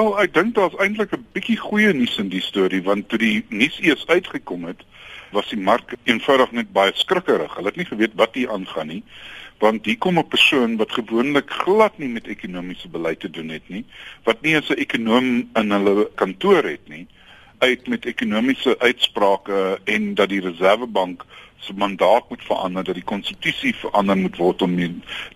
Wel, ek dink daar's eintlik 'n bietjie goeie nuus in die storie want toe die nuus eers uitgekom het, was die mark eenvoudig net baie skrikkerig. Hulle het nie geweet wat hier aangaan nie want hier kom 'n persoon wat gewoonlik glad nie met ekonomiese beleid te doen het nie, wat nie eens 'n ekonom in hulle kantoor het nie, uit met ekonomiese uitsprake en dat die Reservebank se mandaat moet verander, dat die konstitusie verander moet word om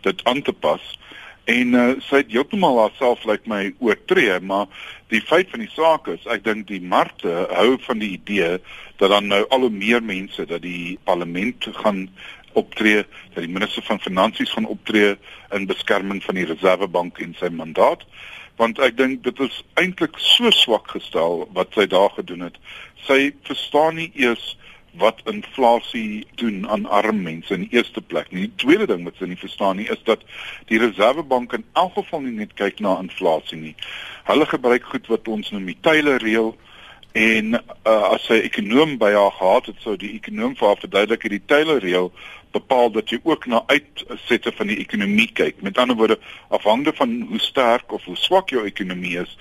dit aan te pas. En uh, sy het heeltemal haarself lyk like my oortree, maar die feit van die saak is, ek dink die markte hou van die idee dat dan nou al hoe meer mense dat die parlement gaan optree, dat die minister van finansies gaan optree in beskerming van die Reservebank en sy mandaat. Want ek dink dit is eintlik so swak gestel wat sy daar gedoen het. Sy verstaan nie eers wat inflasie doen aan arm mense in die eerste plek nie. Die tweede ding wat sy nie verstaan nie is dat die Reservebank in elk geval nie net kyk na inflasie nie. Hulle gebruik goed wat ons noem die Taylor reël en uh, as sy ekonom by haar gehad het sou die ekonom vir haar verduidelik dat die Taylor reël bepaal dat jy ook na uitsette van die ekonomie kyk. Met ander woorde, afhangende van hoe sterk of hoe swak jou ekonomie is,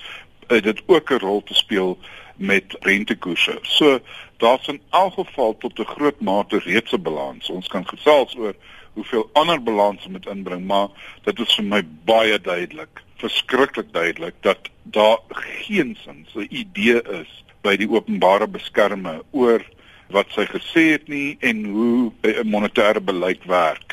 het dit ook 'n rol te speel met rentekoerse. So daar's in elk geval tot 'n groot mate reeds 'n balans. Ons kan gesels oor hoeveel ander balanse moet inbring, maar dit is vir my baie duidelik, verskriklik duidelik dat daar geensins 'n idee is by die openbare beskermer oor wat sy gesê het nie en hoe 'n monetêre beleid werk.